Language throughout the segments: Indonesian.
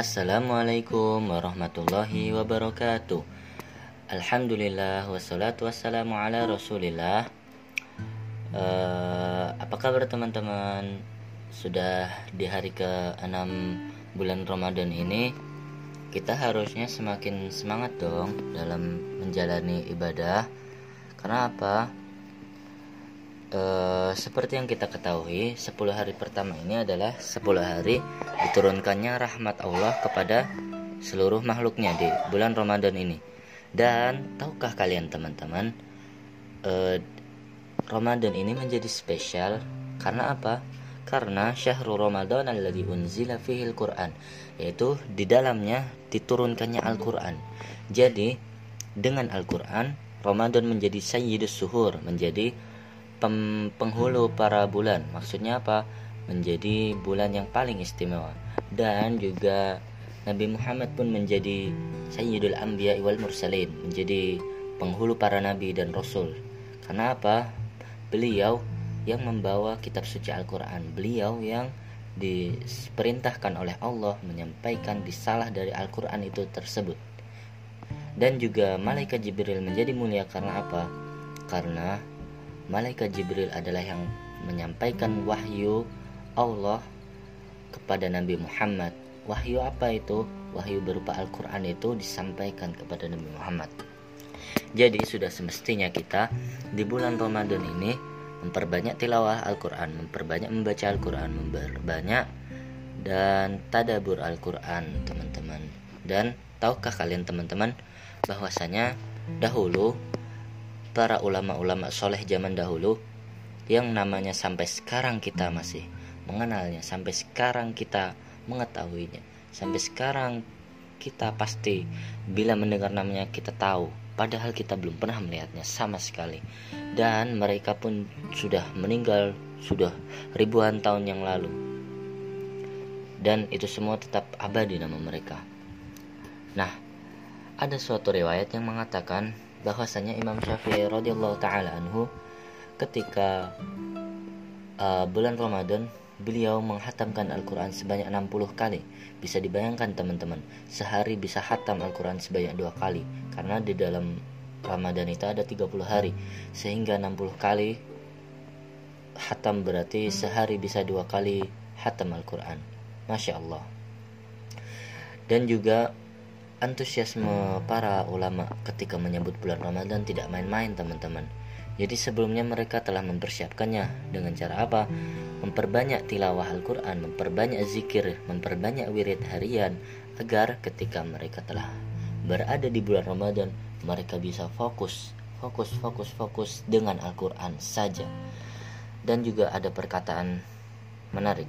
Assalamualaikum warahmatullahi wabarakatuh Alhamdulillah wassalatu wassalamu ala rasulillah uh, Apa kabar teman-teman? Sudah di hari ke-6 bulan Ramadan ini Kita harusnya semakin semangat dong dalam menjalani ibadah Karena apa? Uh, seperti yang kita ketahui 10 hari pertama ini adalah 10 hari diturunkannya rahmat Allah kepada seluruh makhluknya di bulan Ramadan ini dan tahukah kalian teman-teman, uh, Ramadan ini menjadi spesial karena apa? Karena syahrul Ramadan alladzi unzila fihi quran yaitu di dalamnya diturunkannya Al-Qur'an. Jadi, dengan Al-Qur'an, Ramadan menjadi sayyidus suhur, menjadi penghulu para bulan. Maksudnya apa? Menjadi bulan yang paling istimewa dan juga Nabi Muhammad pun menjadi Sayyidul Anbiya wal Mursalin, menjadi penghulu para nabi dan rasul. Karena apa? Beliau yang membawa kitab suci Al-Qur'an. Beliau yang diperintahkan oleh Allah menyampaikan risalah dari Al-Qur'an itu tersebut. Dan juga malaikat Jibril menjadi mulia karena apa? Karena malaikat Jibril adalah yang menyampaikan wahyu Allah kepada Nabi Muhammad wahyu apa itu? Wahyu berupa Al-Quran itu disampaikan kepada Nabi Muhammad. Jadi sudah semestinya kita di bulan Ramadan ini memperbanyak tilawah Al-Quran, memperbanyak membaca Al-Quran, memperbanyak dan tadabur Al-Quran teman-teman. Dan tahukah kalian teman-teman bahwasanya dahulu para ulama-ulama soleh zaman dahulu yang namanya sampai sekarang kita masih mengenalnya sampai sekarang kita mengetahuinya. Sampai sekarang kita pasti bila mendengar namanya kita tahu padahal kita belum pernah melihatnya sama sekali dan mereka pun sudah meninggal sudah ribuan tahun yang lalu dan itu semua tetap abadi nama mereka nah ada suatu riwayat yang mengatakan bahwasanya Imam Syafi'i radhiyallahu taala anhu ketika uh, bulan Ramadan beliau menghatamkan Al-Quran sebanyak 60 kali. Bisa dibayangkan teman-teman, sehari bisa hatam Al-Quran sebanyak dua kali. Karena di dalam Ramadan itu ada 30 hari. Sehingga 60 kali hatam berarti sehari bisa dua kali hatam Al-Quran. Masya Allah. Dan juga antusiasme para ulama ketika menyebut bulan Ramadan tidak main-main teman-teman jadi sebelumnya mereka telah mempersiapkannya dengan cara apa? Memperbanyak tilawah Al-Quran, memperbanyak zikir, memperbanyak wirid harian agar ketika mereka telah berada di bulan Ramadan mereka bisa fokus, fokus, fokus, fokus dengan Al-Quran saja. Dan juga ada perkataan menarik.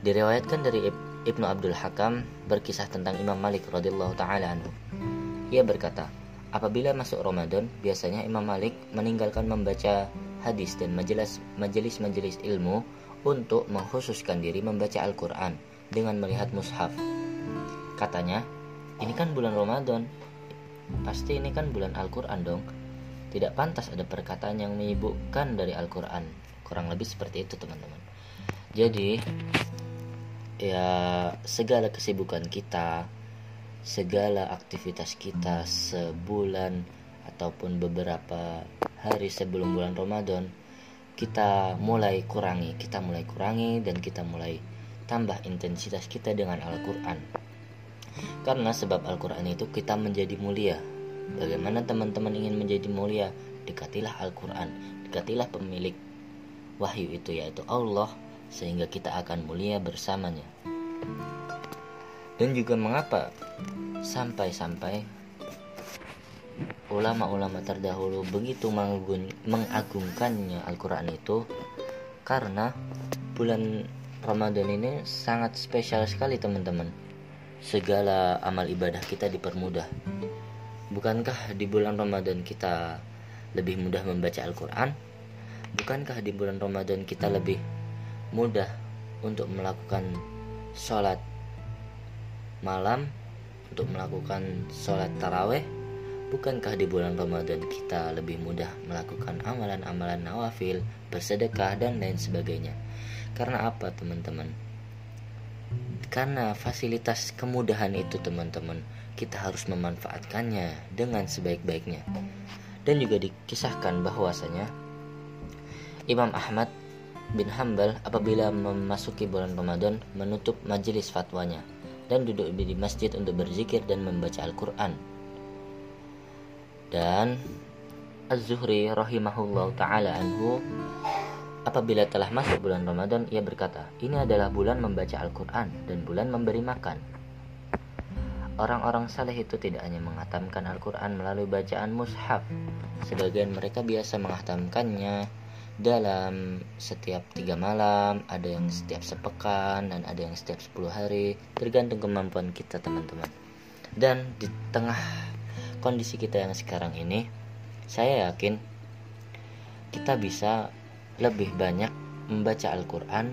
Diriwayatkan dari Ibnu Abdul Hakam berkisah tentang Imam Malik radhiyallahu taala anhu. Ia berkata, Apabila masuk Ramadan, biasanya Imam Malik meninggalkan membaca hadis dan majelis-majelis ilmu untuk mengkhususkan diri membaca Al-Quran dengan melihat mushaf. Katanya, ini kan bulan Ramadan, pasti ini kan bulan Al-Quran dong. Tidak pantas ada perkataan yang menyibukkan dari Al-Quran. Kurang lebih seperti itu teman-teman. Jadi, ya segala kesibukan kita, segala aktivitas kita sebulan ataupun beberapa hari sebelum bulan Ramadan kita mulai kurangi, kita mulai kurangi dan kita mulai tambah intensitas kita dengan Al-Qur'an. Karena sebab Al-Qur'an itu kita menjadi mulia. Bagaimana teman-teman ingin menjadi mulia? Dekatilah Al-Qur'an, dekatilah pemilik wahyu itu yaitu Allah sehingga kita akan mulia bersamanya. Dan juga mengapa sampai-sampai ulama-ulama terdahulu begitu mengagungkannya Al-Quran itu? Karena bulan Ramadan ini sangat spesial sekali teman-teman. Segala amal ibadah kita dipermudah. Bukankah di bulan Ramadan kita lebih mudah membaca Al-Quran? Bukankah di bulan Ramadan kita lebih mudah untuk melakukan sholat malam untuk melakukan sholat taraweh Bukankah di bulan Ramadan kita lebih mudah melakukan amalan-amalan nawafil, bersedekah, dan lain sebagainya? Karena apa teman-teman? karena fasilitas kemudahan itu teman-teman kita harus memanfaatkannya dengan sebaik-baiknya dan juga dikisahkan bahwasanya Imam Ahmad bin Hambal apabila memasuki bulan Ramadan menutup majelis fatwanya dan duduk di masjid untuk berzikir dan membaca Al-Quran dan Az-Zuhri rahimahullah ta'ala anhu Apabila telah masuk bulan Ramadan, ia berkata, "Ini adalah bulan membaca Al-Quran dan bulan memberi makan." Orang-orang saleh itu tidak hanya menghatamkan Al-Quran melalui bacaan mushaf, sebagian mereka biasa menghatamkannya dalam setiap tiga malam, ada yang setiap sepekan, dan ada yang setiap sepuluh hari, tergantung kemampuan kita teman-teman. Dan di tengah kondisi kita yang sekarang ini, saya yakin kita bisa lebih banyak membaca Al-Quran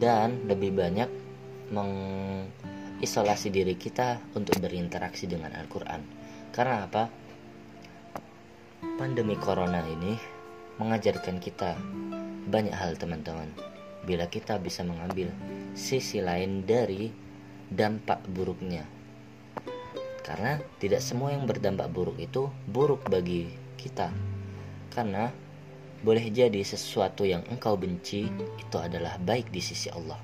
dan lebih banyak mengisolasi diri kita untuk berinteraksi dengan Al-Quran. Karena apa? Pandemi Corona ini mengajarkan kita banyak hal teman-teman. Bila kita bisa mengambil sisi lain dari dampak buruknya. Karena tidak semua yang berdampak buruk itu buruk bagi kita. Karena boleh jadi sesuatu yang engkau benci itu adalah baik di sisi Allah.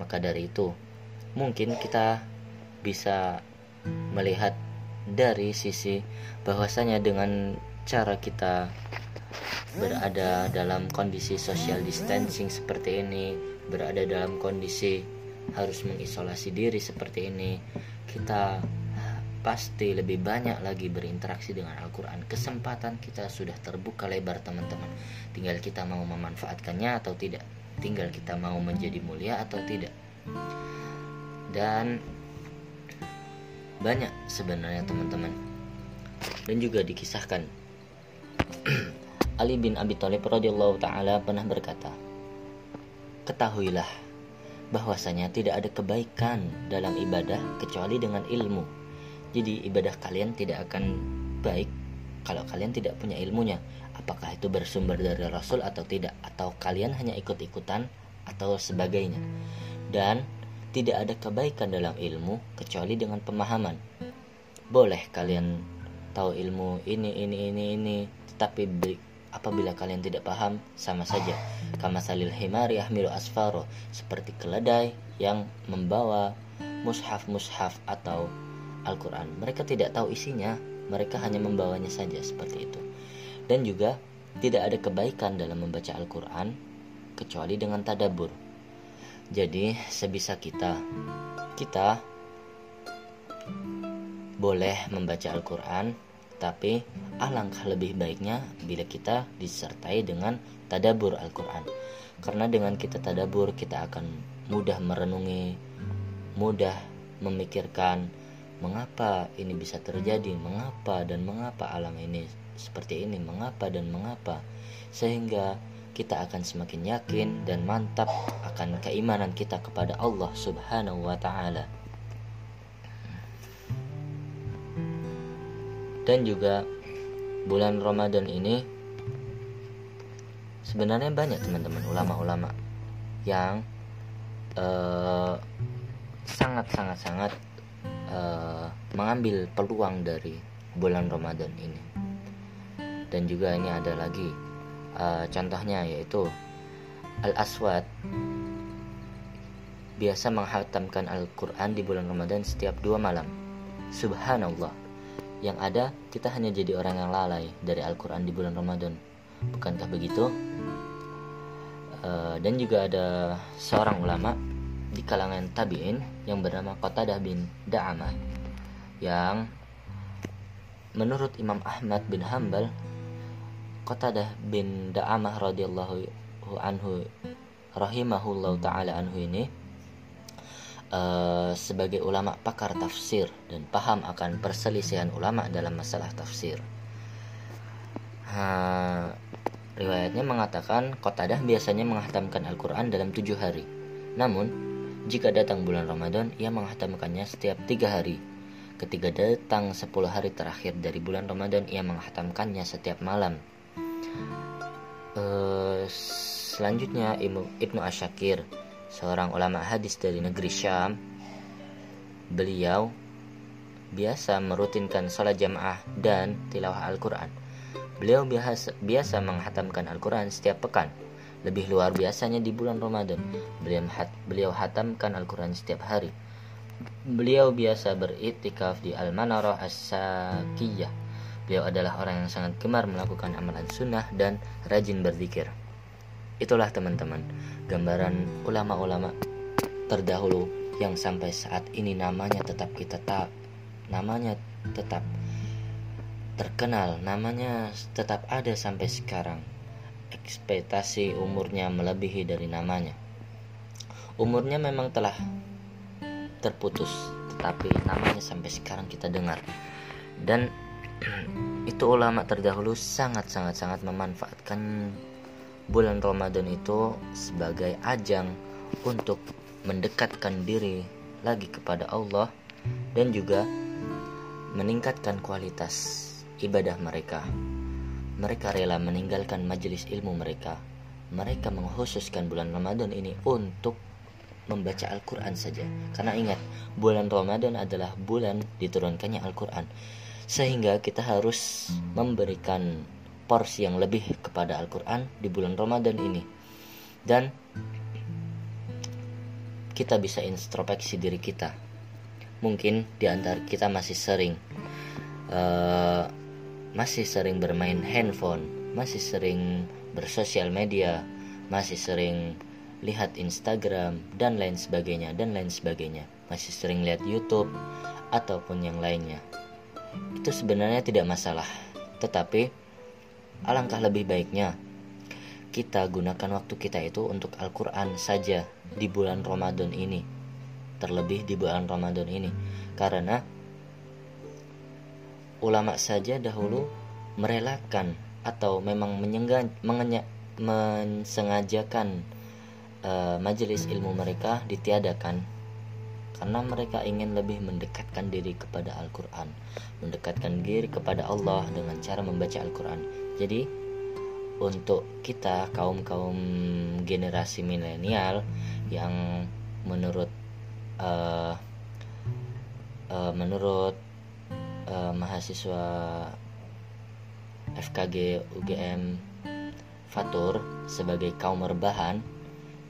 Maka dari itu, mungkin kita bisa melihat dari sisi bahwasanya dengan cara kita berada dalam kondisi social distancing seperti ini, berada dalam kondisi harus mengisolasi diri seperti ini, kita pasti lebih banyak lagi berinteraksi dengan Al-Quran. Kesempatan kita sudah terbuka lebar teman-teman. Tinggal kita mau memanfaatkannya atau tidak. Tinggal kita mau menjadi mulia atau tidak. Dan banyak sebenarnya teman-teman. Dan juga dikisahkan Ali bin Abi Thalib radhiyallahu taala pernah berkata ketahuilah bahwasanya tidak ada kebaikan dalam ibadah kecuali dengan ilmu jadi ibadah kalian tidak akan baik kalau kalian tidak punya ilmunya. Apakah itu bersumber dari Rasul atau tidak atau kalian hanya ikut-ikutan atau sebagainya. Dan tidak ada kebaikan dalam ilmu kecuali dengan pemahaman. Boleh kalian tahu ilmu ini ini ini ini tetapi apabila kalian tidak paham sama saja kama salil himari ahmilu asfaro seperti keledai yang membawa mushaf-mushaf atau Al-Quran. Mereka tidak tahu isinya, mereka hanya membawanya saja seperti itu. Dan juga tidak ada kebaikan dalam membaca Al-Quran kecuali dengan tadabur. Jadi sebisa kita, kita boleh membaca Al-Quran, tapi alangkah lebih baiknya bila kita disertai dengan tadabur Al-Quran. Karena dengan kita tadabur, kita akan mudah merenungi, mudah memikirkan, mengapa ini bisa terjadi, mengapa dan mengapa alam ini seperti ini, mengapa dan mengapa, sehingga kita akan semakin yakin dan mantap akan keimanan kita kepada Allah Subhanahu wa Ta'ala. Dan juga bulan Ramadan ini sebenarnya banyak teman-teman ulama-ulama yang uh, sangat sangat uh, mengambil peluang dari bulan Ramadan ini. Dan juga ini ada lagi uh, contohnya yaitu Al Aswad biasa menghatamkan Al-Quran di bulan Ramadan setiap dua malam. Subhanallah. Yang ada kita hanya jadi orang yang lalai dari Al-Quran di bulan Ramadan. Bukankah begitu? Uh, dan juga ada seorang ulama di kalangan tabi'in yang bernama Qatadah bin Da'amah yang menurut Imam Ahmad bin Hambal Qatadah bin Da'amah radhiyallahu anhu rahimahullah taala anhu ini uh, sebagai ulama pakar tafsir dan paham akan perselisihan ulama dalam masalah tafsir. Uh, riwayatnya mengatakan Qatadah biasanya menghatamkan Al-Quran dalam tujuh hari. Namun jika datang bulan Ramadan, ia menghatamkannya setiap tiga hari. Ketika datang sepuluh hari terakhir dari bulan Ramadan, ia menghatamkannya setiap malam. Uh, selanjutnya Ibnu Asyakir seorang ulama hadis dari negeri Syam beliau biasa merutinkan sholat jamaah dan tilawah Al-Quran. Beliau biasa, biasa menghatamkan Al-Quran setiap pekan. Lebih luar biasanya di bulan Ramadan. Beliau, beliau hatamkan Al-Quran setiap hari. Beliau biasa beritikaf di Al-Manarah As-Sakiyah. Beliau adalah orang yang sangat gemar melakukan amalan sunnah dan rajin berzikir. Itulah teman-teman, gambaran ulama-ulama terdahulu yang sampai saat ini namanya tetap kita tak namanya tetap terkenal, namanya tetap ada sampai sekarang. Ekspektasi umurnya melebihi dari namanya. Umurnya memang telah terputus, tetapi namanya sampai sekarang kita dengar. Dan itu ulama terdahulu sangat-sangat-sangat memanfaatkan bulan Ramadan itu sebagai ajang untuk mendekatkan diri lagi kepada Allah dan juga meningkatkan kualitas ibadah mereka. Mereka rela meninggalkan majelis ilmu mereka. Mereka mengkhususkan bulan Ramadan ini untuk membaca Al-Quran saja. Karena ingat, bulan Ramadan adalah bulan diturunkannya Al-Quran. Sehingga kita harus memberikan porsi yang lebih kepada Al-Quran di bulan Ramadan ini. Dan kita bisa introspeksi diri kita mungkin di antara kita masih sering uh, masih sering bermain handphone, masih sering bersosial media, masih sering lihat Instagram dan lain sebagainya dan lain sebagainya, masih sering lihat YouTube ataupun yang lainnya. Itu sebenarnya tidak masalah, tetapi alangkah lebih baiknya kita gunakan waktu kita itu untuk Al-Quran saja di bulan Ramadan ini. Terlebih di bulan Ramadan ini. Karena ulama saja dahulu merelakan atau memang mensengajakan uh, majelis ilmu mereka ditiadakan karena mereka ingin lebih mendekatkan diri kepada Al-Quran mendekatkan diri kepada Allah dengan cara membaca Al-Quran. Jadi untuk kita kaum-kaum generasi milenial yang menurut uh, uh, menurut uh, mahasiswa FKG UGM Fatur sebagai kaum rebahan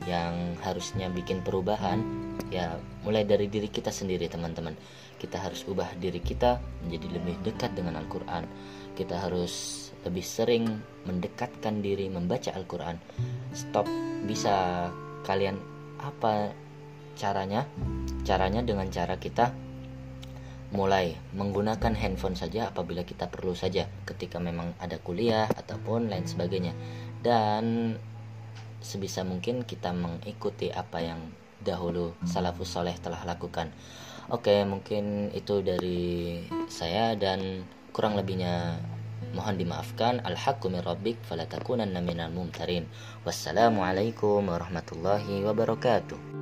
yang harusnya bikin perubahan ya mulai dari diri kita sendiri teman-teman. Kita harus ubah diri kita menjadi lebih dekat dengan Al-Quran. Kita harus lebih sering mendekatkan diri membaca Al-Quran. Stop bisa kalian apa caranya? Caranya dengan cara kita mulai menggunakan handphone saja apabila kita perlu saja ketika memang ada kuliah ataupun lain sebagainya. Dan sebisa mungkin kita mengikuti apa yang dahulu salafus soleh telah lakukan. Oke mungkin itu dari saya dan kurang lebihnya mohon dimaafkan. Al-haqqu min rabbik fala takunanna minal mumtarin. Wassalamualaikum warahmatullahi wabarakatuh